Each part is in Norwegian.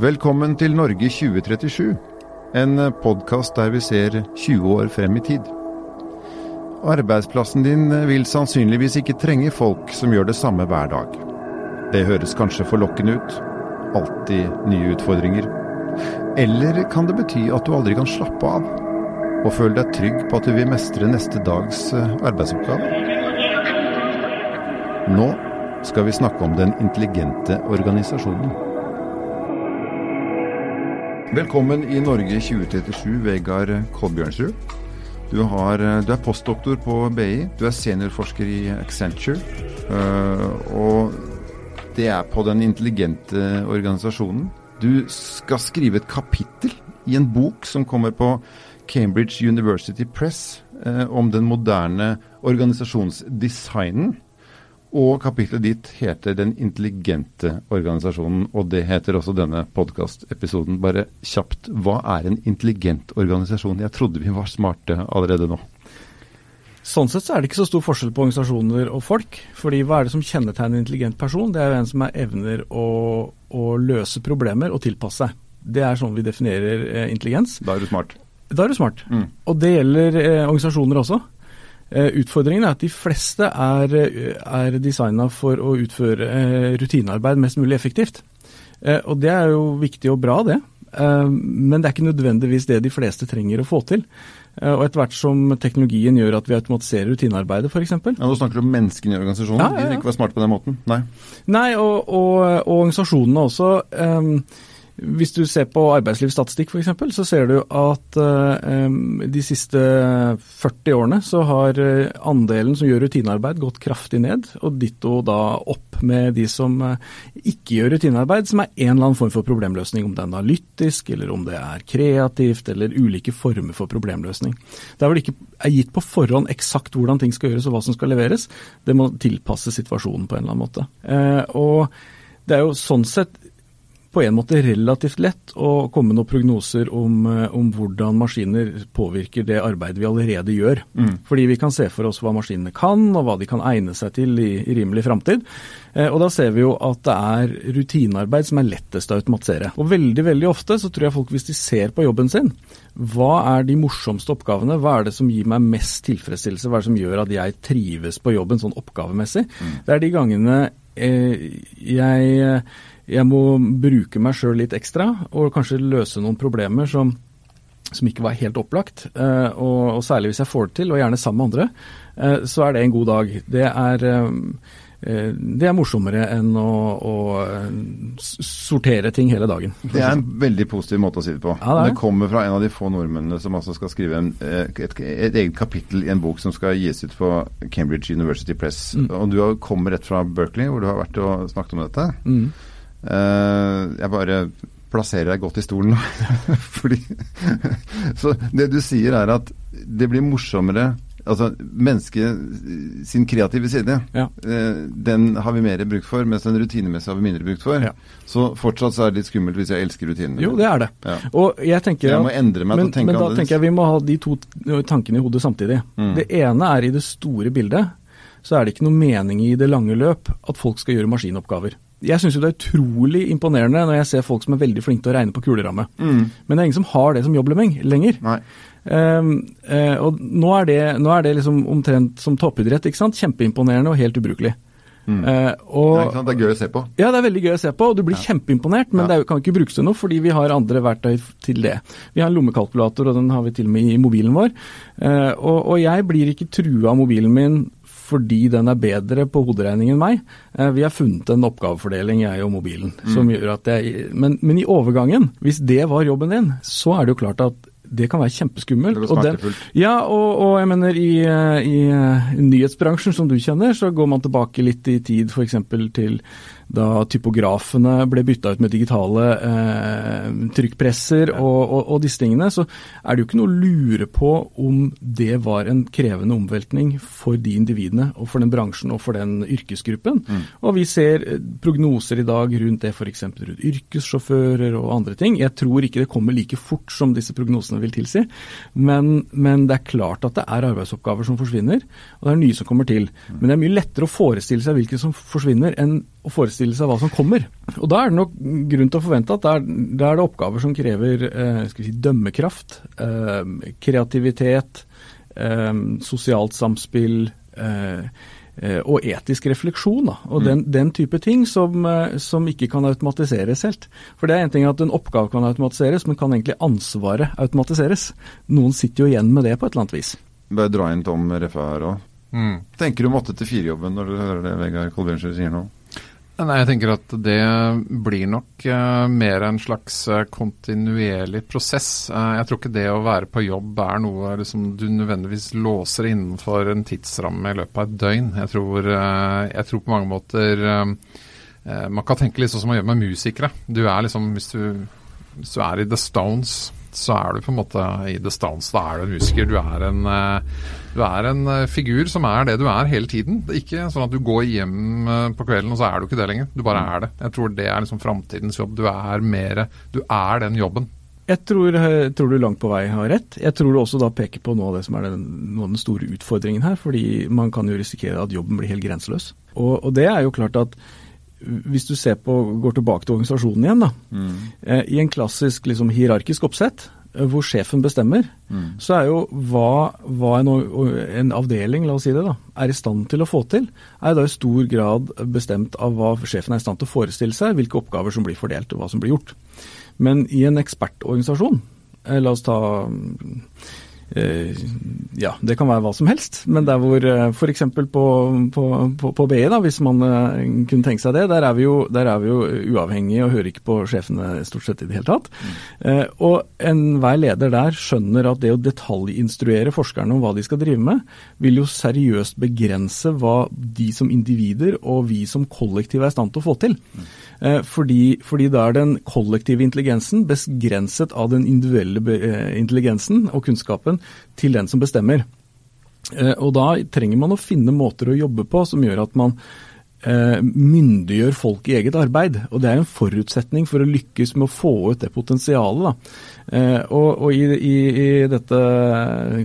Velkommen til Norge 2037, en podkast der vi ser 20 år frem i tid. Arbeidsplassen din vil sannsynligvis ikke trenge folk som gjør det samme hver dag. Det høres kanskje forlokkende ut. Alltid nye utfordringer. Eller kan det bety at du aldri kan slappe av, og føle deg trygg på at du vil mestre neste dags eh, arbeidsoppgave? Nå skal vi snakke om den intelligente organisasjonen. Velkommen i Norge 2037, Vegard Kolbjørnsrud. Du, har, du, er postdoktor på BI, du er seniorforsker i Accenture. øh, Og det er på den intelligente organisasjonen. Du skal skrive et kapittel i en bok som kommer på Cambridge University Press eh, om den moderne organisasjonsdesignen. Og kapitlet ditt heter 'Den intelligente organisasjonen', og det heter også denne podkastepisoden. Bare kjapt, hva er en intelligent organisasjon? Jeg trodde vi var smarte allerede nå. Sånn sett så er det ikke så stor forskjell på organisasjoner og folk. fordi hva er det som kjennetegner en intelligent person? Det er jo en som er evner å, å løse problemer og tilpasse seg. Det er sånn vi definerer eh, intelligens. Da er du smart. Da er du smart. Mm. Og det gjelder eh, organisasjoner også. Eh, utfordringen er at de fleste er, eh, er designa for å utføre eh, rutinearbeid mest mulig effektivt. Og det er jo viktig og bra, det. Men det er ikke nødvendigvis det de fleste trenger å få til. Og etter hvert som teknologien gjør at vi automatiserer rutinearbeidet f.eks. Ja, nå snakker du om menneskene i organisasjonen. Ja, ja, ja. De vil ikke være smarte på den måten. Nei. Nei, og, og, og organisasjonene også. eh, hvis du ser på arbeidslivsstatistikk f.eks., så ser du at eh, de siste 40 årene så har eh, andelen som gjør rutinearbeid gått kraftig ned, og ditto da opp med de som eh, ikke gjør rutinearbeid, som er en eller annen form for problemløsning. Om det er analytisk, eller om det er kreativt, eller ulike former for problemløsning. Der hvor det ikke er gitt på forhånd eksakt hvordan ting skal gjøres og hva som skal leveres, det må tilpasse situasjonen på en eller annen måte. Og det er jo sånn sett på en måte relativt lett å komme med noen prognoser om, eh, om hvordan maskiner påvirker det arbeidet vi allerede gjør. Fordi vi kan se for oss hva maskinene kan, og hva de kan egne seg til i, i rimelig framtid. Eh, og da ser vi jo at det er rutinearbeid som er lettest å automatisere. Og veldig, veldig ofte så tror jeg folk, hvis de ser på jobben sin, hva er de morsomste oppgavene? Hva er det som gir meg mest tilfredsstillelse? Hva er det som gjør at jeg trives på jobben sånn oppgavemessig? Det er de gangene eh, jeg jeg må bruke meg sjøl litt ekstra, og kanskje løse noen problemer som, som ikke var helt opplagt. Eh, og, og særlig hvis jeg får det til, og gjerne sammen med andre, eh, så er det en god dag. Det er, eh, det er morsommere enn å, å sortere ting hele dagen. Det er en veldig positiv måte å si det på. Ja, det det det. kommer fra en av de få nordmennene som altså skal skrive en, et, et, et eget kapittel i en bok som skal gis ut på Cambridge University Press. Mm. Og du kommer rett fra Berkeley, hvor du har vært og snakket om dette. Mm. Eh, jeg bare plasserer deg godt i stolen nå. Fordi Så det du sier er at det blir morsommere Altså mennesket sin kreative side, Ja. eh, den har vi mer bruk for, mens den rutinemessige har vi mindre bruk for. Ja. Så fortsatt så er det litt skummelt hvis jeg elsker rutinene. Jo, det er det. Ja. Og jeg tenker Jeg må endre meg til men, å tenke men da annerledes. tenker jeg vi må ha de to tankene i hodet samtidig. Mm. Det ene er i det store bildet, så er det ikke noe mening i det lange løp at folk skal gjøre maskinoppgaver. Jeg syns jo det er utrolig imponerende når jeg ser folk som er veldig flinke til å regne på kuleramme. Mm. Men det er ingen som har det som jobb leng- lenger. Ehm, eh, og nå er det, nå er det liksom omtrent som toppidrett. ikke sant? Kjempeimponerende og helt ubrukelig. Mm. Uh, og, Ja? Det er gøy å se på. ja, det er veldig gøy å se på, og du blir kjempeimponert, men Ja. det kan ikke brukes til noe, fordi vi har andre verktøy til det. Vi har en lommekalkulator, og den har vi til og med i mobilen vår. Uh, og, og jeg blir ikke trua av mobilen min fordi den er bedre på hoderegning enn meg. Eh, vi har funnet en oppgavefordeling, jeg og mobilen, som gjør at jeg men, men i overgangen, hvis det var jobben din, så er det jo klart at det kan være kjempeskummelt. Og den- ja, og, og jeg mener i, eh, i eh, nyhetsbransjen som du kjenner, så går man tilbake litt i tid f.eks. til da typografene ble bytta ut med digitale eh, trykkpresser og, og, og disse tingene, så er det jo ikke noe å lure på om det var en krevende omveltning for de individene og for den bransjen og for den yrkesgruppen. Og vi ser eh, prognoser i dag rundt det f.eks. rundt yrkessjåfører og andre ting. Jeg tror ikke det kommer like fort som disse prognosene vil tilsi, men, men det er klart at det er arbeidsoppgaver som forsvinner, og det er nye som kommer til. Men det er mye lettere å forestille seg hvilke som forsvinner, enn å forestille seg hva som kommer. Og Da er det nok grunn til å forvente at da er, er, det oppgaver som krever eh, si, dømmekraft, eh, kreativitet, eh, sosialt samspill eh, eh, og etisk refleksjon. Da. Og mm. den, den, type ting som, eh, som, ikke kan automatiseres helt. For det er en ting at en oppgave kan automatiseres, men kan egentlig ansvaret automatiseres? Noen sitter jo igjen med det på et eller annet vis. Bare dra inn Tom Reffe her òg. Mm. Tenker du om åtte til fire-jobben når du hører det Vegard Kolbjørnsrud sier nå? Nei, jeg tenker at det blir nok uh, mer en slags uh, kontinuerlig prosess. Uh, jeg tror ikke det å være på jobb er noe liksom, du nødvendigvis låser innenfor en tidsramme i løpet av et døgn. Jeg tror, jeg tror på mange måter Man kan tenke litt sånn som man gjør med musikere. Du er liksom, hvis du, hvis du er i The Stones så er du på en måte i the Stones. Da er du en musiker. Du er en, eh, du er en eh, figur som er det du er hele tiden. Det er ikke sånn at du går hjem eh, på kvelden og så er du ikke det lenger. Du bare er det. Jeg tror det er liksom framtidens jobb. Du er mer Du er den jobben. Jeg tror, tror, du langt på vei har rett. Jeg tror du også da peker på noe av det som er den, noe av den store utfordringen her. Fordi man kan jo risikere at jobben blir helt grenseløs. Og, og det er jo klart at hvis du ser på, går tilbake til organisasjonen igjen, da, mm. eh, i en klassisk liksom, hierarkisk oppsett, eh, hvor sjefen bestemmer, mm. så er jo hva, hva en, en, avdeling la oss si det da, er i stand til å få til, er da i stor grad bestemt av hva sjefen er i stand til å forestille seg, hvilke oppgaver som blir fordelt og hva som blir gjort. Men i en ekspertorganisasjon, eh, la oss ta Eh, ja, det kan være hva som helst. Men der hvor eh, f.eks. På, på, på, på BI, da, hvis man uh, kunne tenke seg det, der er, vi jo, der er vi jo uavhengige og hører ikke på sjefene stort sett i det hele tatt. Mm. og enhver leder der skjønner at det å detaljinstruere forskerne om hva de skal drive med, vil jo seriøst begrense hva de som individer og vi som kollektiv er i stand til å få til. Mm. Eh, fordi, fordi, da er den kollektive intelligensen begrenset av den individuelle eh, intelligensen og kunnskapen til den som bestemmer. Eh, og da trenger man å finne måter å jobbe på som gjør at man myndiggjør folk i eget arbeid. Og det er en forutsetning for å lykkes med å få ut det potensialet. Eh, og, og i, i, i, dette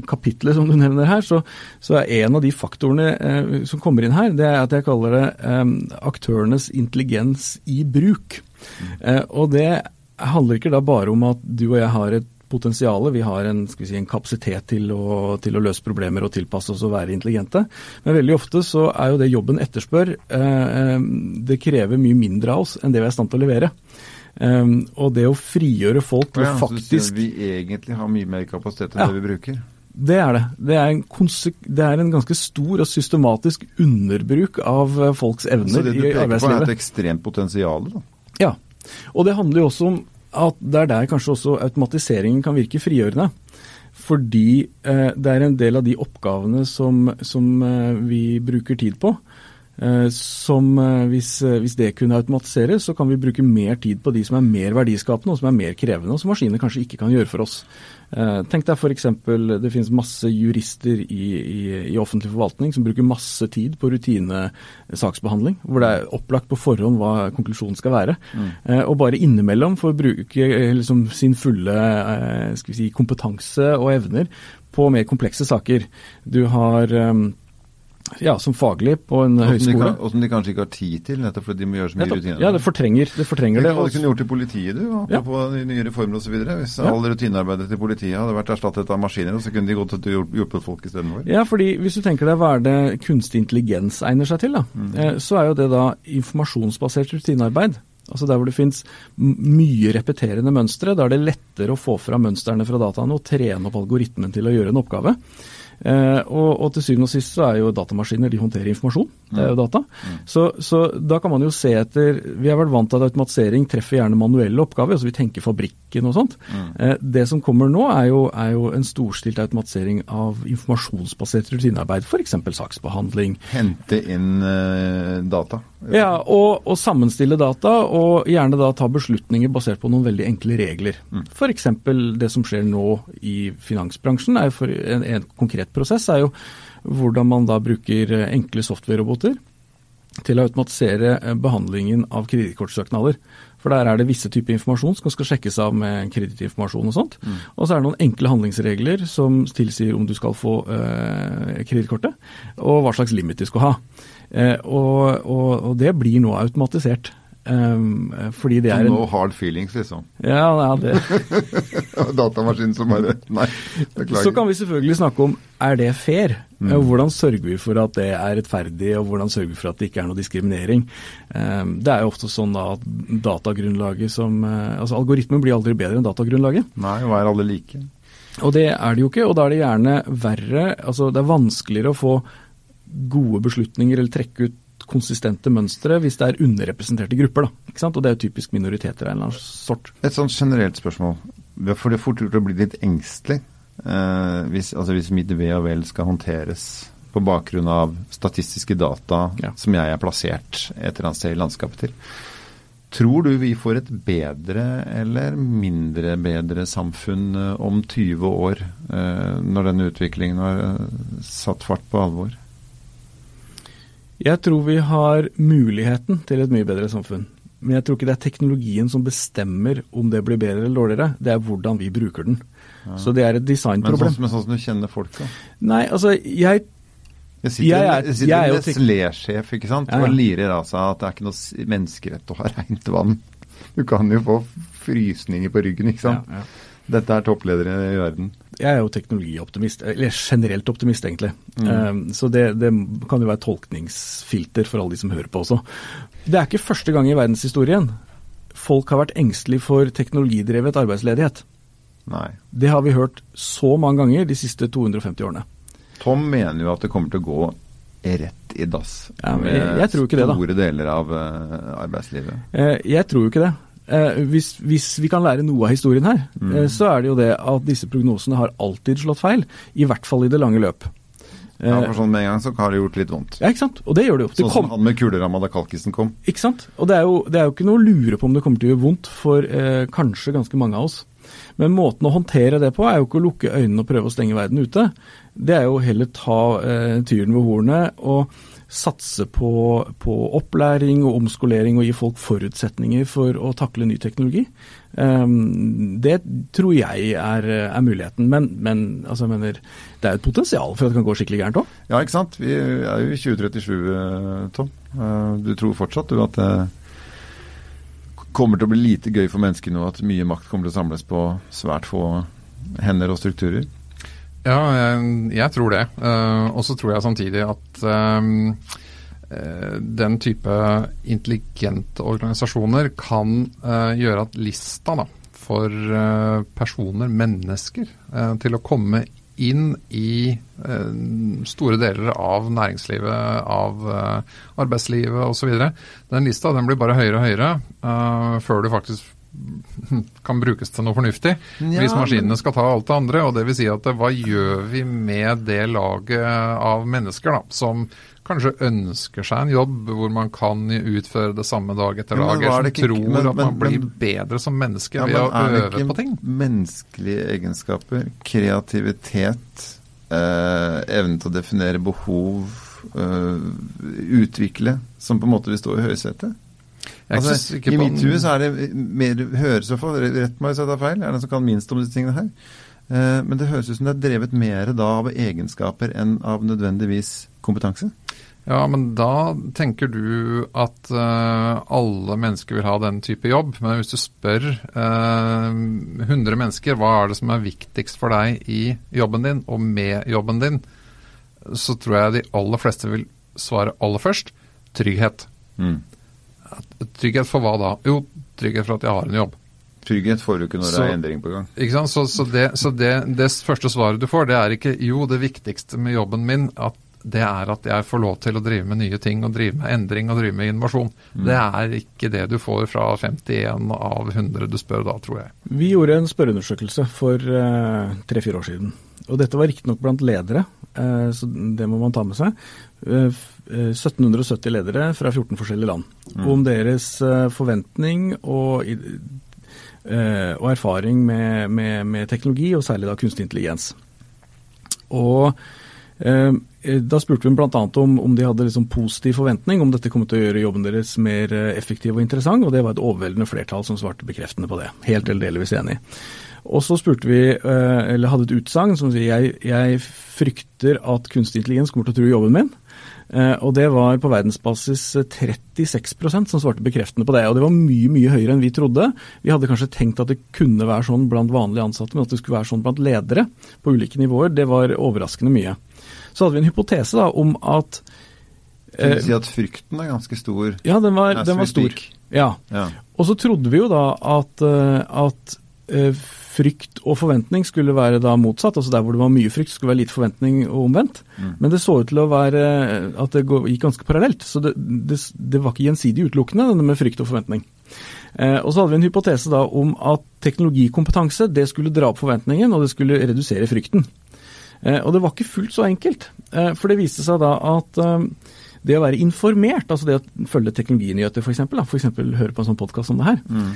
kapitlet som du nevner her, så, så, er en av de faktorene eh, som kommer inn her, det er at jeg kaller det eh, aktørenes intelligens i bruk. Mm. og det handler ikke da bare om at du og jeg har et potensial, vi har en, si, en kapasitet til å, til å, løse problemer og tilpasse oss og være intelligente. Men veldig ofte så er jo det jobben etterspør, det krever mye mindre av oss enn det vi er i stand til å levere. Um, og det å frigjøre folk til ja, faktisk Vi egentlig har mye mer kapasitet enn ja, det vi bruker? Det er det. Det er, det er, en ganske stor og systematisk underbruk av eh, folks evner i arbeidslivet. Så det du peker på er et ekstremt potensial? da? Ja. Og det handler jo også om at det er der kanskje også automatiseringen kan virke frigjørende. Fordi eh, det er en del av de oppgavene som, som eh, vi bruker tid på, Eh, som eh, hvis, eh, hvis, det kunne automatiseres, så kan vi bruke mer tid på de som er mer verdiskapende og som er mer krevende, og som maskiner kanskje ikke kan gjøre for oss. Tenk deg f.eks. det finnes masse jurister i, i, i, offentlig forvaltning som bruker masse tid på rutinesaksbehandling, hvor det er opplagt på forhånd hva konklusjonen skal være. Mm. Og bare innimellom får bruke liksom, sin fulle si, kompetanse og evner på mer komplekse saker. Du har ja, som faglig på en og høyskole. og som de kanskje ikke har tid til, nettopp fordi de må gjøre så mye rutiner. Ja, det fortrenger det. Fortrenger det, det hadde kunne gjort i politiet, du, ja. på de nye reformer osv. Hvis ja. all rutinearbeidet til politiet hadde vært erstattet av maskiner, så kunne de gått til å hjelpe folk istedenfor. Ja, fordi hvis du tenker deg hva er det kunstig intelligens egner seg til, da, mm. Eh, så er jo det da informasjonsbasert rutinearbeid. Altså Der hvor det finnes mye repeterende mønstre, da er det lettere å få fram mønstrene fra dataene og trene opp algoritmen til å gjøre en oppgave. Eh, og, og, til syvende og sist så er jo datamaskiner de håndterer informasjon. Det er jo data. Mm. Så, så, da kan man jo se etter Vi har vært vant til at automatisering treffer gjerne manuelle oppgaver. altså Vi tenker fabrikken og sånt. Mm. Eh, det som kommer nå er jo, er jo, en storstilt automatisering av informasjonsbasert rutinearbeid. F.eks. saksbehandling. Hente inn uh, data? Ja, og, og, sammenstille data, og gjerne da ta beslutninger basert på noen veldig enkle regler. Mm. F.eks. det som skjer nå i finansbransjen, er for en, en konkret prosess er jo hvordan man da bruker eh, enkle software-roboter til å automatisere eh, behandlingen av kredittkortsøknader. For der er det visse typer informasjon som skal sjekkes av med kredittinformasjon og sånt. Mm. Og så er det noen enkle handlingsregler som tilsier om du skal få eh, kredittkortet, og hva slags limit du skal ha. Eh, og, og, og det blir nå automatisert. Um, fordi det er No hard feelings, liksom. Ja, ja det. Datamaskinen som bare Nei, beklager. Så kan vi selvfølgelig snakke om er det fair? Mm. Hvordan sørger vi for at det er rettferdig, og hvordan sørger vi for at det ikke er noe diskriminering? Um, det er jo ofte sånn da at datagrunnlaget som uh, Altså algoritmen blir aldri bedre enn datagrunnlaget. Nei, hva er alle like? Og det er det jo ikke, og da er det gjerne verre Altså det er vanskeligere å få gode beslutninger eller trekke ut konsistente mønstre hvis det er underrepresenterte grupper. Da, ikke sant? Og det er jo typisk minoriteter av en eller annen sort. Et sånn generelt spørsmål. For det er fort gjort å bli litt engstelig eh, hvis, altså hvis mitt ve og vel skal håndteres på bakgrunn av statistiske data Ja. som jeg er plassert et eller annet sted i landskapet til. Tror du vi får et bedre eller mindre bedre samfunn eh, om 20 år, eh, når denne utviklingen har eh, satt fart på alvor? Jeg tror vi har muligheten til et mye bedre samfunn. Men jeg tror ikke det er teknologien som bestemmer om det blir bedre eller dårligere. Det er hvordan vi bruker den. Så det er et Men designproblem. sånn, men sånn som du kjenner folk, da? Nei, altså jeg Jeg sitter, Jeg er- sitter er Nestlé-sjef ikke sant? Ja, ja. og lirer av seg at det er ikke noe menneskerett å ha rent vann. Du kan jo få frysninger på ryggen, ikke sant. Ja, ja. Dette er toppledere i verden. Jeg er jo teknologioptimist, eller generelt optimist egentlig. Mm. Um, så det, det kan jo være tolkningsfilter for alle de som hører på også. Det er ikke første gang i verdenshistorien folk har vært engstelige for teknologidrevet arbeidsledighet. Nei. Det har vi hørt så mange ganger de siste 250 årene. Tom mener jo at det kommer til å gå rett i dass Ja, jeg- jeg tror ikke det, store deler av eh, arbeidslivet. Eh, jeg tror jo ikke det. Eh, hvis, hvis vi kan lære noe av historien her, Mm. eh, så er det jo det at disse prognosene har alltid slått feil. I hvert fall i det lange løp. Eh, Ja, for sånn Med en gang så har det gjort litt vondt. ja, ikke sant? Og det gjør det jo. Det Sånn kom- som han med kuleramma da kalkisen kom. Ikke sant? Og det er, jo, det er jo ikke noe å lure på om det kommer til å gjøre vondt for eh, kanskje ganske mange av oss. Men måten å håndtere det på er jo ikke å lukke øynene og prøve å stenge verden ute. Det er jo heller ta eh, tyren ved hornet og satse på, på opplæring og omskolering og gi folk forutsetninger for å takle ny teknologi. Um, det tror jeg er, er muligheten. Men, men altså, mener, det er et potensial for at det kan gå skikkelig gærent òg. Ja, ikke sant. Vi er jo i 2037, eh, Tom. Eh, Du tror fortsatt du at det kommer til å bli lite gøy for mennesker nå at mye makt kommer til å samles på svært få hender og strukturer? Ja, jeg, jeg tror det. Uh, og så tror jeg samtidig at eh, den type intelligente organisasjoner kan uh, gjøre at lista da, for eh, personer, mennesker, eh, til å komme inn i eh, store deler av næringslivet, av eh, arbeidslivet osv. Den lista den blir bare høyere og høyere eh, før du faktisk kan brukes til noe fornuftig. Ja, hvis maskinene skal ta alt det andre. og det vil si at eh, Hva gjør vi med det laget av mennesker da, som kanskje ønsker seg en jobb hvor man kan utføre det samme dag etter dag, var som ikke- tror men- at man men- blir men- bedre som menneske Ja, ved å øve på ting? Menneskelige egenskaper, kreativitet, eh, evnen til å definere behov, eh, utvikle, som på en måte vil stå i høysetet? Jeg er ikke så Altså, I mitt hue så er det mer høres i hvert fall, Rett meg hvis jeg tar feil, er den som kan minst om disse tingene her. Eh, men det høres ut som det er drevet mer da av egenskaper enn av nødvendigvis kompetanse. Ja, men da tenker du at uh, alle mennesker vil ha den type jobb. Men hvis du spør uh, 100 mennesker hva er det som er viktigst for deg i jobben din og med jobben din, så tror jeg de aller fleste vil svare aller først trygghet. Mm. Trygghet for hva da? Jo, trygghet for at jeg har en jobb. Trygghet får du ikke når det er endring på gang. Ikke sant? Så, så, det, så det, det første svaret du får, det er ikke jo, det viktigste med jobben min at det er at jeg får lov til å drive med nye ting og drive med endring og drive med innovasjon. Det er ikke det du får fra 51 av 100 du spør da, tror jeg. Vi gjorde en spørreundersøkelse for eh, tre-fire år siden. Og dette var riktignok blant ledere, uh, så det må man ta med seg. Eh, 1770 ledere fra 14 forskjellige land. Om deres eh, forventning og, eh, og erfaring med, med, med teknologi, og særlig da kunstig intelligens. Og eh, da spurte vi bl.a. om, om de hadde liksom positiv forventning, om dette kom til å gjøre jobben deres mer eh, effektiv og interessant, og det var et overveldende flertall som svarte bekreftende på det. Helt eller delvis enig. Og så spurte vi, eh, eller hadde et utsagn som sier jeg, jeg frykter at kunstig intelligens kommer til å true jobben min. Eh, og det var på verdensbasis 36% som svarte bekreftende på det. Og det var mye, mye høyere enn vi trodde. Vi hadde kanskje tenkt at det kunne være sånn blant vanlige ansatte, men at det skulle være sånn blant ledere på ulike nivåer, det var overraskende mye. Så hadde vi en hypotese da om at Kan du si at frykten er ganske stor? Ja, den var, den var stor. Ja. Ja. Og så trodde vi jo da at, eh, at eh, frykt og forventning skulle være da motsatt. altså Der hvor det var mye frykt, skulle være lite forventning og omvendt. Men det så ut til å være at det gikk ganske parallelt. Så det, det, det var ikke gjensidig utelukkende, denne med frykt og forventning. Eh, og så hadde vi en hypotese da om at teknologikompetanse det skulle dra opp forventningen, og det skulle redusere frykten. Eh, og det var ikke fullt så enkelt. Eh, for det viste seg da at eh, det å være informert, altså det å følge teknologinyheter f.eks., f.eks. høre på en sånn podkast som det her, mm.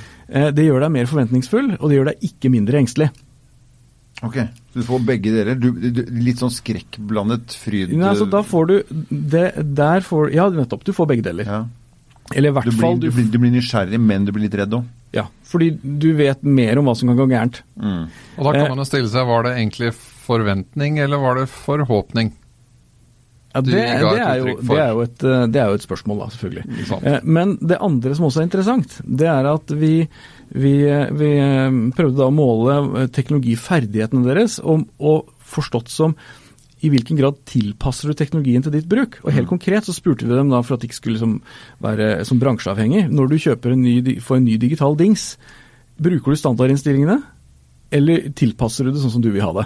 det gjør deg mer forventningsfull, og det gjør deg ikke mindre engstelig. Ok, så du får begge deler. Du, du, litt sånn skrekkblandet fryd Nei, altså da får du det, Der får Ja, nettopp. Du får begge deler. ja. Eller i hvert du, blir, fall du, blir, du blir nysgjerrig, men du blir litt redd òg. Ja, fordi du vet mer om hva som kan gå gærent. Mm. Og da Eh. kan man jo stille seg, var det egentlig forventning, eller var det forhåpning? Ja, det, det, er jo, det, er et, eh, det er jo et spørsmål, da, selvfølgelig. Eh, Men det andre som også er interessant, det er at vi, vi, vi eh, prøvde da å måle teknologiferdighetene deres, og, og forstått som i hvilken grad tilpasser du teknologien til ditt bruk? Og Helt konkret så spurte vi dem da for at det ikke skulle liksom være som bransjeavhengig. Når du kjøper en ny, får en ny digital dings, bruker du standardinnstillingene? Eller tilpasser du det sånn som du vil ha det?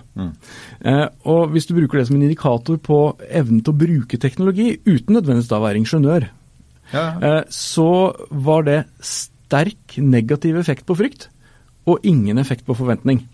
Eh, og Hvis du bruker det som en indikator på evnen til å bruke teknologi, uten nødvendigvis da å være ingeniør, Ja. eh, så var det sterk negativ effekt på frykt, og ingen effekt på forventning.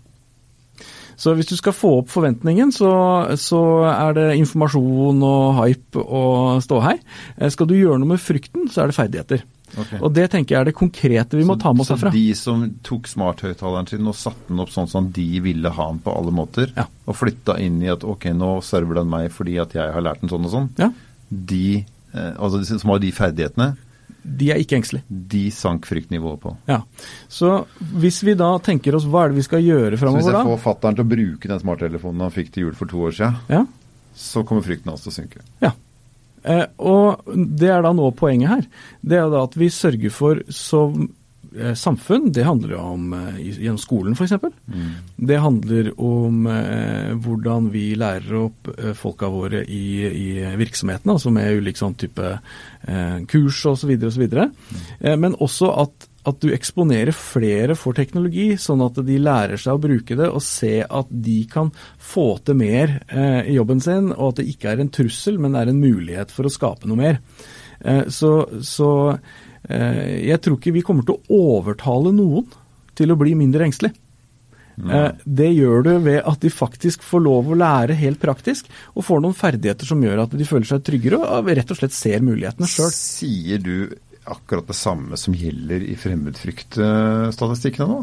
Så hvis du skal få opp forventningen, så, så er det informasjon og hype og ståhei. Eh, Skal du gjøre noe med frykten, så er det ferdigheter. Ok. Og det tenker jeg er det konkrete vi må ta med oss herfra. så de som tok smarthøyttaleren sin og satte den opp sånn som de ville ha den på alle måter, Ja. og flytta inn i at ok, nå server den meg fordi at jeg har lært den sånn og sånn, Ja, de eh, altså som har de ferdighetene, De er ikke engstelige. de sank fryktnivået på. Ja. Så hvis vi da tenker oss hva er det vi skal gjøre Så hvis jeg får fatteren til å bruke den smarttelefonen han fikk til jul for to år siden, Ja. så kommer frykten hans til å synke. Ja. Eh, og det er da nå poenget her. Det er da at vi sørger for som eh, samfunn, det handler jo om eh, gjennom skolen f.eks. Det handler om eh, hvordan vi lærer opp eh, folka våre i, i virksomheten, altså med ulik sånn type eh, kurs osv. osv. Eh, men også at at du eksponerer flere for teknologi, sånn at de lærer seg å bruke det og se at de kan få til mer eh, i jobben sin, og at det ikke er en trussel, men er en mulighet for å skape noe mer. Eh, så så eh, jeg tror ikke vi kommer til å overtale noen til å bli mindre engstelig. Eh, Det gjør du ved at de faktisk får lov å lære helt praktisk, og får noen ferdigheter som gjør at de føler seg tryggere og rett og slett ser mulighetene sjøl. Sier du akkurat det samme som gjelder i fremmedfryktstatistikkene nå?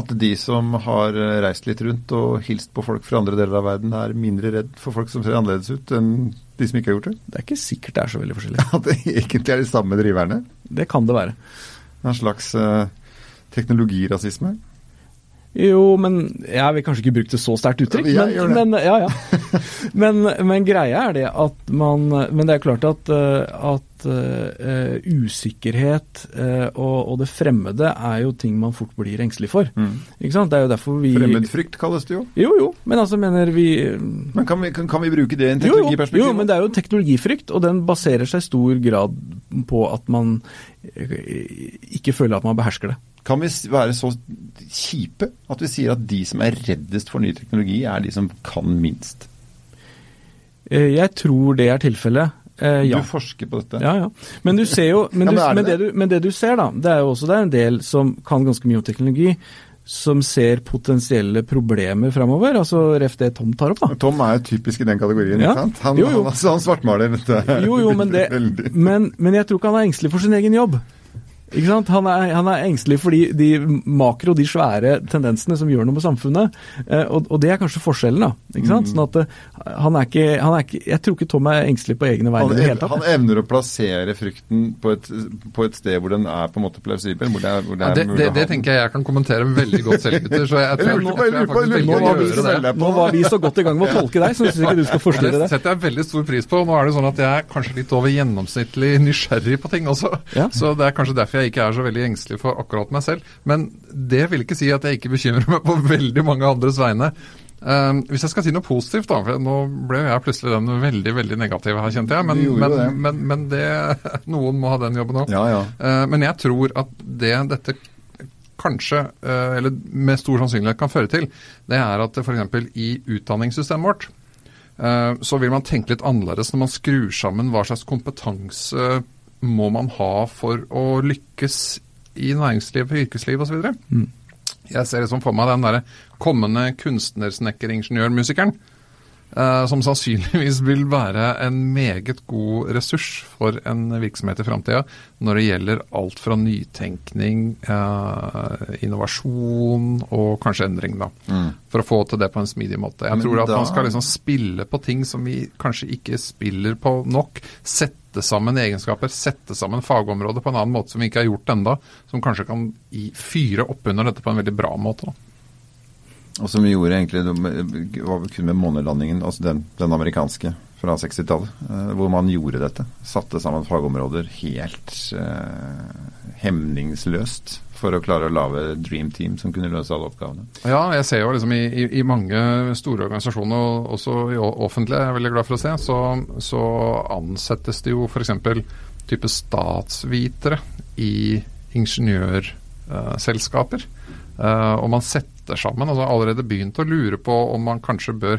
At de som har reist litt rundt og hilst på folk fra andre deler av verden, er mindre redd for folk som ser annerledes ut enn de som ikke har gjort det? Det er ikke sikkert det er så veldig forskjellig. At det egentlig er de samme driverne? Det kan det være. En slags eh, teknologirasisme? Jo, men jeg vil kanskje ikke bruke det så sterkt uttrykk. Men, men, ja, ja. men, men greia er det at man Men det er klart at, eh, at uh, usikkerhet uh, og, og det fremmede er jo ting man fort blir engstelig for. Ikke sant? Det er jo derfor vi Fremmedfrykt kalles det jo. Jo, jo, men altså mener vi Men kan vi, kan, kan vi bruke det i en teknologiperspektiv? jo, jo, men det er jo teknologifrykt, og den baserer seg i stor grad på at man ikke føler at man behersker det. Kan vi være så kjipe at vi sier at de som er reddest for ny teknologi, er de som kan minst? Eh, Jeg tror det er tilfellet. Eh, ja. Du forsker på dette. Ja, ja. Men du ser jo men, Ja, men det, men, det du, men det du ser, da, det er jo også er en del som kan ganske mye om teknologi, som ser potensielle problemer framover. Altså ref det Tom tar opp, da. Tom er jo typisk i den kategorien. Ja. ikke sant? Han, Jo, jo. han, altså, han svartmaler dette. Jo, jo, men, det, men, men jeg tror ikke han er engstelig for sin egen jobb. Ikke sant? Han er, han er engstelig for de, de makro, de svære tendensene som gjør noe med samfunnet. Eh, og, og, det er kanskje forskjellen. da, ikke sant? Mm. Sånn at eh, han er, ikke, han er ikke Jeg tror ikke Tom er engstelig på egne vegne. hele tatt. han evner å plassere frykten på et, på et, sted hvor den er på en måte plausibel. Hvor det, er, hvor det, er ja, det, det, det tenker jeg jeg kan kommentere veldig godt selv, gutter. Så jeg tror, nå, jeg, jeg faktisk nå, var vi, så, nå var vi så godt i gang med å tolke deg, så syns ikke du skal forstyrre det. Det setter jeg veldig stor pris på. Nå er det sånn at jeg er kanskje litt over gjennomsnittlig nysgjerrig på ting også. Ja. Så det er kanskje derfor jeg ikke er så veldig engstelig for akkurat meg selv. Men det vil ikke si at jeg ikke bekymrer meg på veldig mange andres vegne. Um, hvis jeg skal si noe positivt, da, for nå ble jeg plutselig den veldig veldig negative her, kjente jeg. Men, men, det. Men, men det, noen må ha den jobben òg. Ja, ja. uh, men jeg tror at det dette kanskje, uh, eller med stor sannsynlighet kan føre til, det er at f.eks. i utdanningssystemet vårt så vil man tenke litt annerledes når man skrur sammen hva slags kompetanse må man ha for å lykkes i næringsliv, yrkesliv osv. Mm. Jeg ser liksom for meg den derre kommende kunstnersnekkeringeniørmusikeren. Uh, som sannsynligvis vil være en meget god ressurs for en virksomhet i framtida når det gjelder alt fra nytenkning, uh, innovasjon og kanskje endring, da. Mm. For å få til det på en smidig måte. Jeg Men tror at da... man skal liksom spille på ting som vi kanskje ikke spiller på nok. Sette sette sammen egenskaper, sette sammen fagområder på en annen måte som vi ikke har gjort enda, som kanskje kan fyre opp under dette på en veldig bra måte. Da. Og som vi gjorde egentlig var kun med månelandingen, altså den, den amerikanske fra 60-tallet, eh, hvor man gjorde dette. Satte sammen fagområder helt eh, hemningsløst for å klare å lage Dream Team som kunne løse alle oppgavene. Ja, jeg ser jo liksom i, i, i mange store organisasjoner, og også i offentlige, jeg er veldig glad for å se, så, så ansettes det jo f.eks. type statsvitere i ingeniørselskaper. Uh, og man setter sammen, altså allerede begynt å lure på om man kanskje bør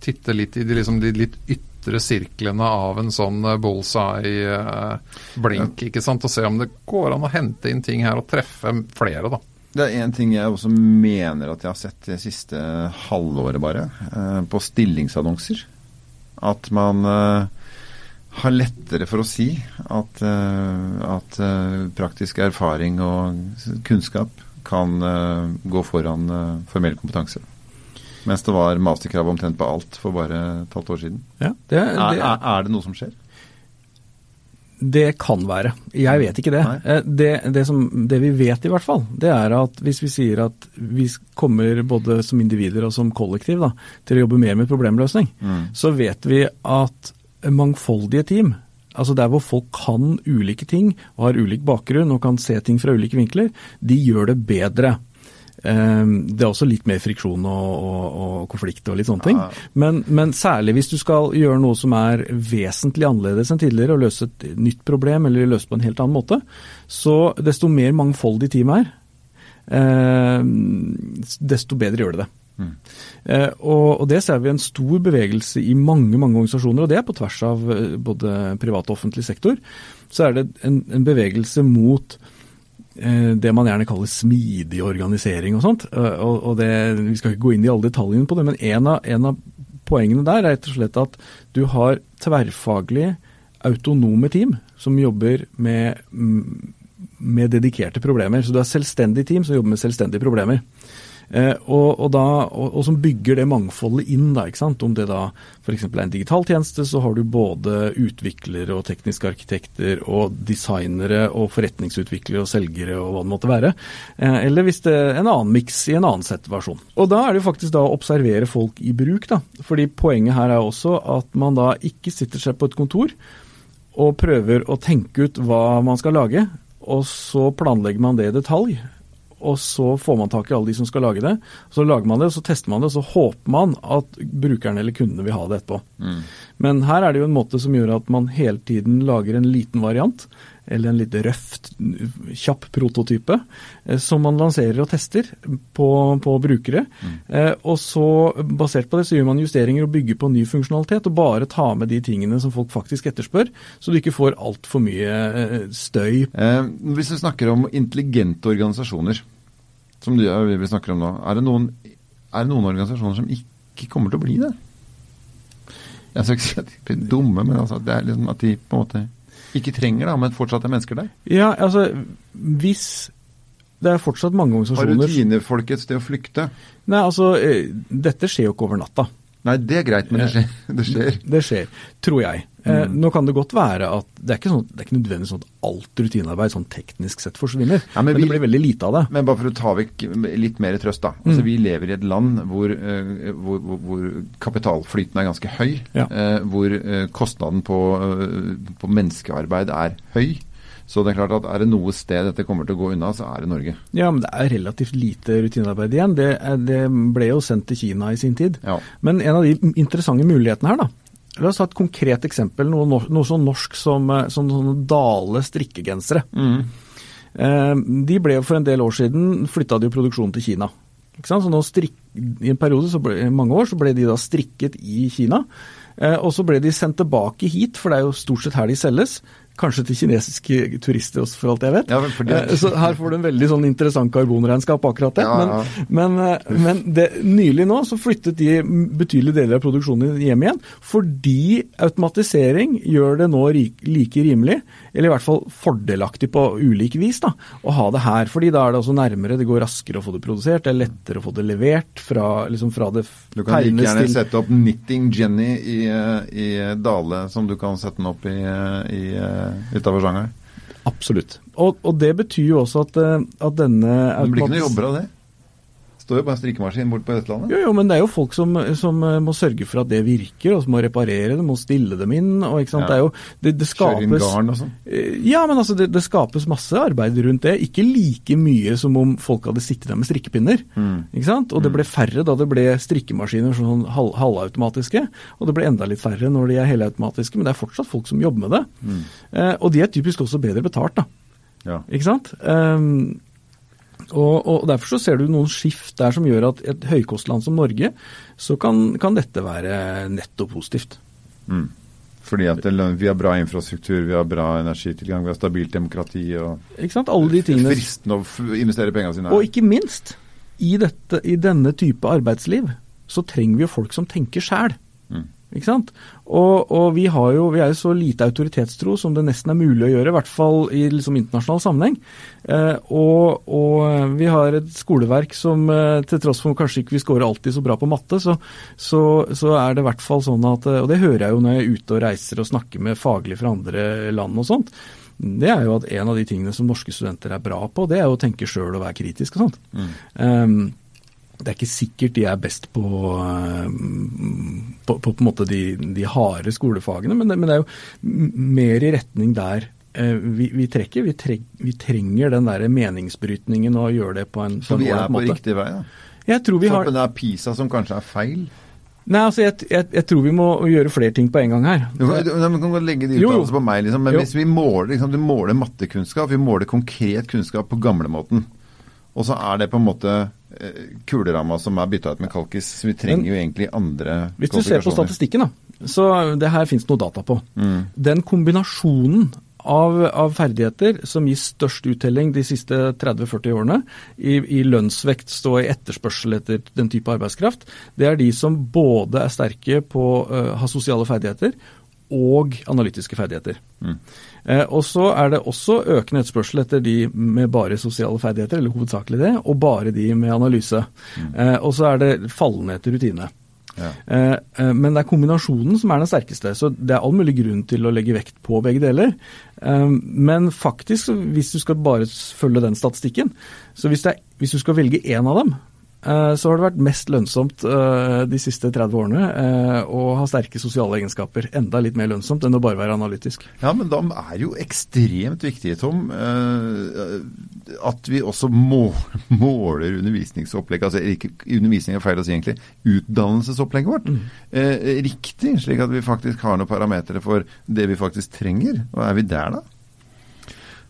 titte litt i de, liksom, de litt ytre ytre sirklene av en sånn eh, bullseye-blink, ikke sant, og se om det går an å hente inn ting her og treffe flere, da. Det er én ting jeg også mener at jeg har sett det siste halvåret, bare, eh, på stillingsannonser. At man har lettere for å si at, at praktisk erfaring og kunnskap kan gå foran formell kompetanse. Mens det var masterkrav omtrent på alt for bare et halvt år siden. Ja, det, det, er, er, det noe som skjer? Det kan være. Jeg vet ikke det. Eh, det, det, som, det, vi vet i hvert fall, det er at hvis vi sier at vi kommer både som individer og som kollektiv da, til å jobbe mer med problemløsning, mm. så vet vi at mangfoldige team, altså der hvor folk kan ulike ting og har ulik bakgrunn og kan se ting fra ulike vinkler, de gjør det bedre. Ehm, det er også litt mer friksjon og, og, og konflikt og litt sånne ting. Men, men, særlig hvis du skal gjøre noe som er vesentlig annerledes enn tidligere, og løse et nytt problem eller løse på en helt annen måte, så desto mer mangfoldig team er, ehm, desto bedre gjør det det. Mm. Eh, og, og, Det ser vi en stor bevegelse i mange mange organisasjoner, og det er på tvers av eh, både privat og offentlig sektor. Så er det en, en bevegelse mot det man gjerne kaller smidig organisering og sånt. Eh, og, det, Vi skal ikke gå inn i alle detaljene på det, men en av, en av poengene der er rett og slett at du har tverrfaglige, autonome team som jobber med, med dedikerte problemer. Så du har selvstendig team som jobber med selvstendige problemer. Eh, og, og, da, og, og, som bygger det mangfoldet inn. da? Om det da f.eks. er en digital tjeneste, så har du både utviklere og tekniske arkitekter og designere og forretningsutviklere og selgere og hva det måtte være. Eh, eller hvis det er en annen miks i en annen situasjon. Og da er det jo faktisk da å observere folk i bruk. da, fordi Poenget her er også at man da ikke sitter seg på et kontor og prøver å tenke ut hva man skal lage, og så planlegger man det i detalj og så får man tak i alle de som skal lage det. Så lager man det, så tester man det, og så håper man at brukerne eller kundene vil ha det etterpå. Mm. Men her er det jo en måte som gjør at man hele tiden lager en liten variant, eller en litt røft, kjapp prototype, eh, som man lanserer og tester på, på brukere. Mm. Eh, og så basert på det så gjør man justeringer og bygger på ny funksjonalitet, og bare ta med de tingene som folk faktisk etterspør, så du ikke får altfor mye eh, støy. Eh, hvis vi snakker om intelligente organisasjoner, som du, vi snakker om nå, er det noen, er det noen organisasjoner som ikke kommer til å bli det? Jeg skal ikke si at de blir dumme, men altså, det er liksom at de på en måte ikke trenger, da, men fortsatt er mennesker der? Ja, altså hvis det er fortsatt mange organisasjoner Har rutinefolk et sted å flykte? Nei, altså, eh, dette skjer jo ikke over natta. Nei, det er greit, men det skjer. Det skjer. Det skjer, tror jeg. Eh, Mm. nå kan det godt være at det er ikke, sånn, det er ikke nødvendigvis sånn at alt rutinearbeid sånn teknisk sett forsvinner. Ja, men men, vi- det blir veldig lite av det. Men bare for å ta vekk litt mer trøst, da. Altså, Vi lever i et land hvor, eh, hvor, hvor, hvor kapitalflyten er ganske høy. Ja. eh, hvor kostnaden på, på menneskearbeid er høy. Så det er klart at er det noe sted dette kommer til å gå unna, så er det Norge. Ja, men det er relativt lite rutinearbeid igjen. Det, det ble jo sendt til Kina i sin tid. Ja. Men en av de interessante mulighetene her, da. La oss ta et konkret eksempel. Noe, noe så norsk som eh, sånne Dale strikkegensere. Eh, de ble jo for en del år siden flytta de produksjonen til Kina. Så nå strik, I en periode, så ble, mange år, så ble de da strikket i Kina. Eh, og så ble de sendt tilbake hit, for det er jo stort sett her de selges. Kanskje til kinesiske turister også, for alt jeg vet. Ja, det- Eh, så her får du en veldig sånn interessant karbonregnskap akkurat det. Ja, ja. Men, men, eh, men det, nylig nå så flyttet de betydelige deler av produksjonen hjem igjen, fordi automatisering gjør det nå like rimelig, eller i hvert fall fordelaktig på ulik vis, da, å ha det her. Fordi da er det også nærmere, det går raskere å få det produsert, det er lettere å få det levert fra, liksom fra det Du kan like gjerne til sette opp Knitting Jenny i, i Dale, som du kan sette den opp i, i, utafor Shanghai. Absolutt. Og, og det betyr jo også at, eh, at denne Det blir ikke noe jobber av det. Står jo på en strikkemaskin bort på Østlandet. Jo, jo, men det er jo folk som, som eh, må sørge for at det virker, og som må reparere det, må stille dem inn. og ikke sant, Ja. det er jo, det, det Kjøre inn skapes garn og sånn. Eh, Ja, men altså, det, det skapes masse arbeid rundt det. Ikke like mye som om folk hadde sittet der med strikkepinner. Mm. ikke sant? Og det ble færre da det ble strikkemaskiner sånn halv, halvautomatiske. Og det ble enda litt færre når de er helautomatiske, men det er fortsatt folk som jobber med det. Mm. Eh, og de er typisk også bedre betalt, da. Ja. Ikke sant? Ehm, og, og Derfor så ser du noen skift der som gjør at et høykostland som Norge, så kan, kan dette være netto positivt. Mm. Fordi at det, vi har bra infrastruktur, vi har bra energitilgang, vi har stabilt demokrati og Ikke sant? Alle de tingene fristende å investere pengene sine Og ikke minst, i, dette, i denne type arbeidsliv, så trenger vi jo folk som tenker sjæl. Mm. Ikke sant? Og, og vi, har jo, vi er jo så lite autoritetstro som det nesten er mulig å gjøre, i hvert fall i liksom internasjonal sammenheng. Eh, og, og vi har et skoleverk som eh, til tross for kanskje ikke vi scorer alltid så bra på matte, så, så, så er det i hvert fall sånn at eh, Og det hører jeg jo når jeg er ute og reiser og snakker med faglige fra andre land og sånt. Det er jo at en av de tingene som norske studenter er bra på, det er jo å tenke sjøl og være kritisk og sånt. Mm. Um, det er ikke sikkert de er best på, um, på, på, på måte de, de harde skolefagene, men det, men det er jo mer i retning der eh, vi, vi trekker. Vi, treng, vi trenger den der meningsbrytningen og gjøre det på en, Så vi er på måte. riktig vei, da. Jeg tror vi Så har det er PISA som kanskje er feil. Nei, altså jeg, jeg, jeg tror vi må gjøre flere ting på en gang her. Du kan, du, du kan godt legge de utdannelsene på meg, liksom. Men Jo. hvis vi måler, liksom, du måler mattekunnskap, vi måler konkret kunnskap på gamlemåten. Og så er det på en måte eh, kuleramma som er bytta ut med kalkis. Så vi trenger Men- jo egentlig andre Hvis du ser på statistikken, da, så det her finnes noe data på. Mm. Den kombinasjonen av, av ferdigheter som gir størst uttelling de siste 30-40 årene, i, i lønnsvekt og i etterspørsel etter den type arbeidskraft, det er de som både er sterke på å ha sosiale ferdigheter og analytiske ferdigheter. Mm. Eh, og så er det også økende etterspørsel etter de med bare sosiale ferdigheter, eller hovedsakelig det, og bare de med analyse. Mm. og så er det fallende etter rutine. Ja. Eh, eh, Men det er kombinasjonen som er den sterkeste. Så det er all mulig grunn til å legge vekt på begge deler. Eh, Men faktisk, hvis du skal bare følge den statistikken, så hvis, det er, hvis du skal velge én av dem, eh, så har det vært mest lønnsomt eh, de siste 30 årene eh, å ha sterke sosiale egenskaper. Enda litt mer lønnsomt enn å bare være analytisk. Ja, men da er jo ekstremt viktig, Tom, eh, at vi også måler undervisningsopplegget. Altså ikke undervisning er feil å si, egentlig. Utdannelsesopplegget vårt. mm. riktig, slik at vi faktisk har noen parametere for det vi faktisk trenger. Og er vi der, da?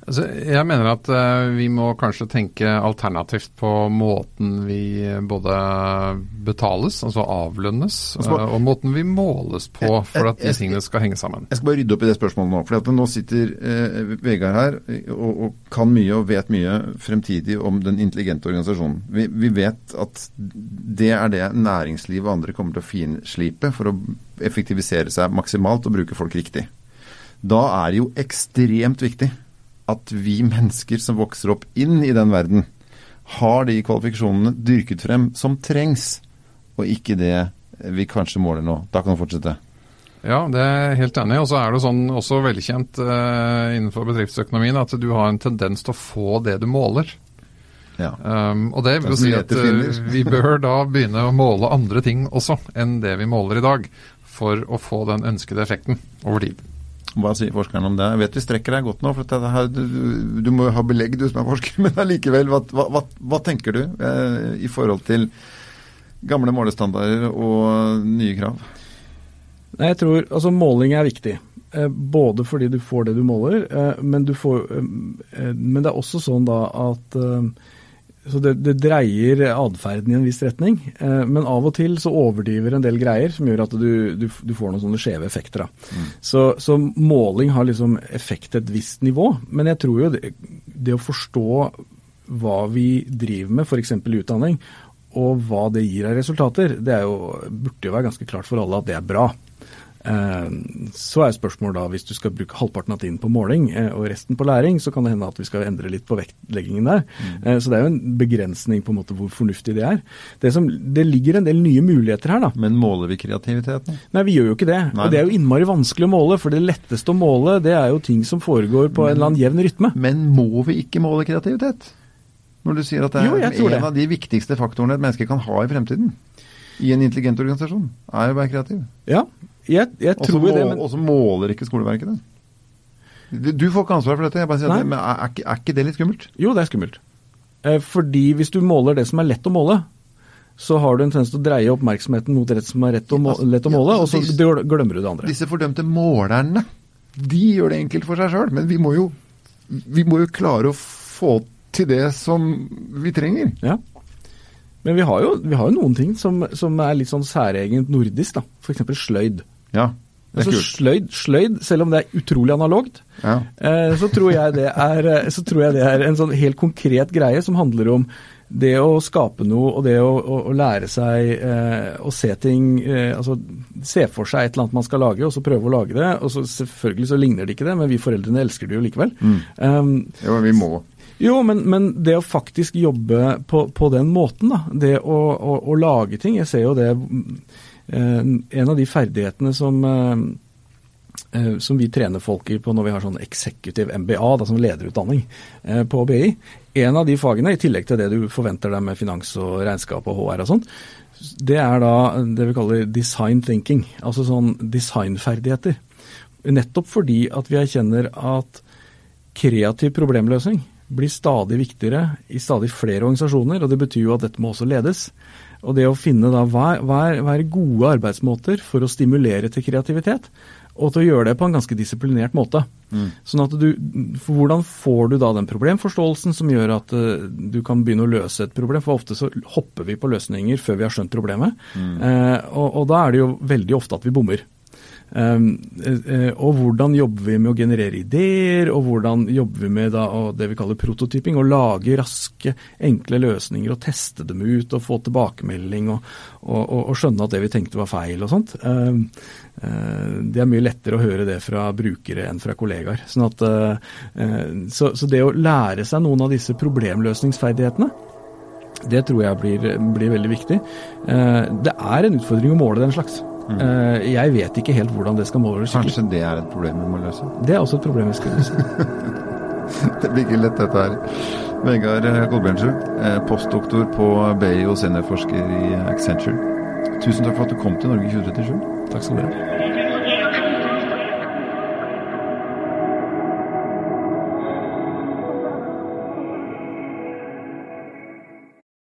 Altså, jeg mener at uh, vi må kanskje tenke alternativt på måten vi både betales, altså avlønnes, Altså, uh, og måten vi måles på Jeg- for at de tingene skal henge sammen. Jeg skal bare rydde opp i det spørsmålet nå. For nå sitter uh, Vegard her og, og kan mye og vet mye fremtidig om den intelligente organisasjonen. Vi, vi vet at det er det næringslivet og andre kommer til å finslipe for å effektivisere seg maksimalt og bruke folk riktig. Da er det jo ekstremt viktig at vi mennesker som vokser opp inn i den verden, har de kvalifikasjonene dyrket frem som trengs, og ikke det vi kanskje måler nå. Da kan du fortsette. Ja, det er helt enig. Og så er det sånn også velkjent uh, innenfor bedriftsøkonomien at du har en tendens til å få det du måler. Ja. Um, og det vil si at uh, vi bør da begynne å måle andre ting også enn det vi måler i dag, for å få den ønskede effekten over tid. Hva sier forskeren om det? Jeg vet vi strekker deg godt nå, for her, du, du, må jo ha belegg du som er forsker. Men allikevel, hva, hva, hva, tenker du eh, i forhold til gamle målestandarder og nye krav? Nei, jeg tror altså Måling er viktig. Eh, både fordi du får det du måler, eh, men, du får, eh, men det er også sånn da at så det, det dreier atferden i en viss retning. Eh, men av og til så overdriver en del greier som gjør at du, du, du får noen sånne skjeve effekter. Mm. Så, så, måling har liksom effekt til et visst nivå. Men jeg tror jo det, det å forstå hva vi driver med, f.eks. utdanning, og hva det gir av resultater, det jo, burde jo være ganske klart for alle at det er bra. Eh, så er spørsmålet da, hvis du skal bruke halvparten av tiden på måling eh, og resten på læring, så kan det hende at vi skal endre litt på vektleggingen der. Mm. Eh, så det er jo en begrensning på en måte hvor fornuftig det er. Det, som, det, ligger en del nye muligheter her, da. Men måler vi kreativiteten? Nei, vi gjør jo ikke det. Nei. Og det er jo innmari vanskelig å måle, for det letteste å måle, det er jo ting som foregår på en eller annen jevn rytme. Men må vi ikke måle kreativitet? Når du sier at det er jo, en det. av de viktigste faktorene et menneske kan ha i fremtiden i en intelligent organisasjon, er å være kreativ. Ja, jeg, jeg tror må, det, men Og så måler ikke skoleverket det. Du, får ikke ansvar for dette. Jeg bare sier det, men er, er, er, ikke det litt skummelt? Jo, det er skummelt. Eh, fordi hvis du måler det som er lett å måle, så har du en tendens til å dreie oppmerksomheten mot det som er rett å, måle, lett å måle, ja, altså, og så glemmer du det andre. Disse fordømte målerne, de gjør det enkelt for seg sjøl. Men vi må, jo, vi må, jo, klare å få til det som vi trenger. Ja. Men vi har jo, vi har jo noen ting som, som, er litt sånn særegent nordisk, da. F.eks. sløyd. Ja, det er altså, kult. Sløyd, sløyd, selv om det er utrolig analogt, ja. eh, så, tror er, så tror jeg det er en sånn helt konkret greie som handler om det å skape noe og det å, å, å lære seg eh, å se ting eh, altså Se for seg et eller annet man skal lage, og så prøve å lage det. og så Selvfølgelig så ligner det ikke det, men vi foreldrene elsker det jo likevel. Mm. Um, jo, vi må. Jo, men, men, det å faktisk jobbe på, på den måten, da. Det å, å, å, lage ting. Jeg ser jo det eh, En av de ferdighetene som, eh, eh som vi trener folk i på når vi har sånn executive MBA, da, som lederutdanning på BI. En av de fagene, i tillegg til det du forventer deg med finans og regnskap og HR og sånt, det er da det vi kaller design thinking. Altså sånn designferdigheter. Nettopp fordi at vi erkjenner at kreativ problemløsning blir stadig viktigere i stadig flere organisasjoner, og det betyr jo at dette må også ledes. Og det å finne da hva er, hva er, hva er gode arbeidsmåter for å stimulere til kreativitet, og til å gjøre det på en ganske disiplinert måte. Mm. Sånn at du, Hvordan får du da den problemforståelsen som gjør at uh, du kan begynne å løse et problem? For ofte så hopper vi på løsninger før vi har skjønt problemet. Mm. Uh, og, og da er det jo veldig ofte at vi bommer. Um, og hvordan jobber vi med å generere ideer, og hvordan jobber vi med da, det vi kaller prototyping? Å lage raske, enkle løsninger og teste dem ut og få tilbakemelding og, og, og skjønne at det vi tenkte var feil og sånt. Um, uh, det er mye lettere å høre det fra brukere enn fra kollegaer. Sånn at, så, så, det å lære seg noen av disse problemløsningsferdighetene, det tror jeg blir, blir veldig viktig. Det er en utfordring å måle den slags. Mm. Eh, jeg vet ikke helt hvordan det skal måles. Kanskje det er et problem vi må løse? Det er også et problem vi skal løse. det blir ikke lett, dette her. Vegard Kolbjørnsrud, eh, postdoktor på BI og seniorforsker i Accenture. Tusen takk for at du kom til Norge 2037. Takk skal du ha.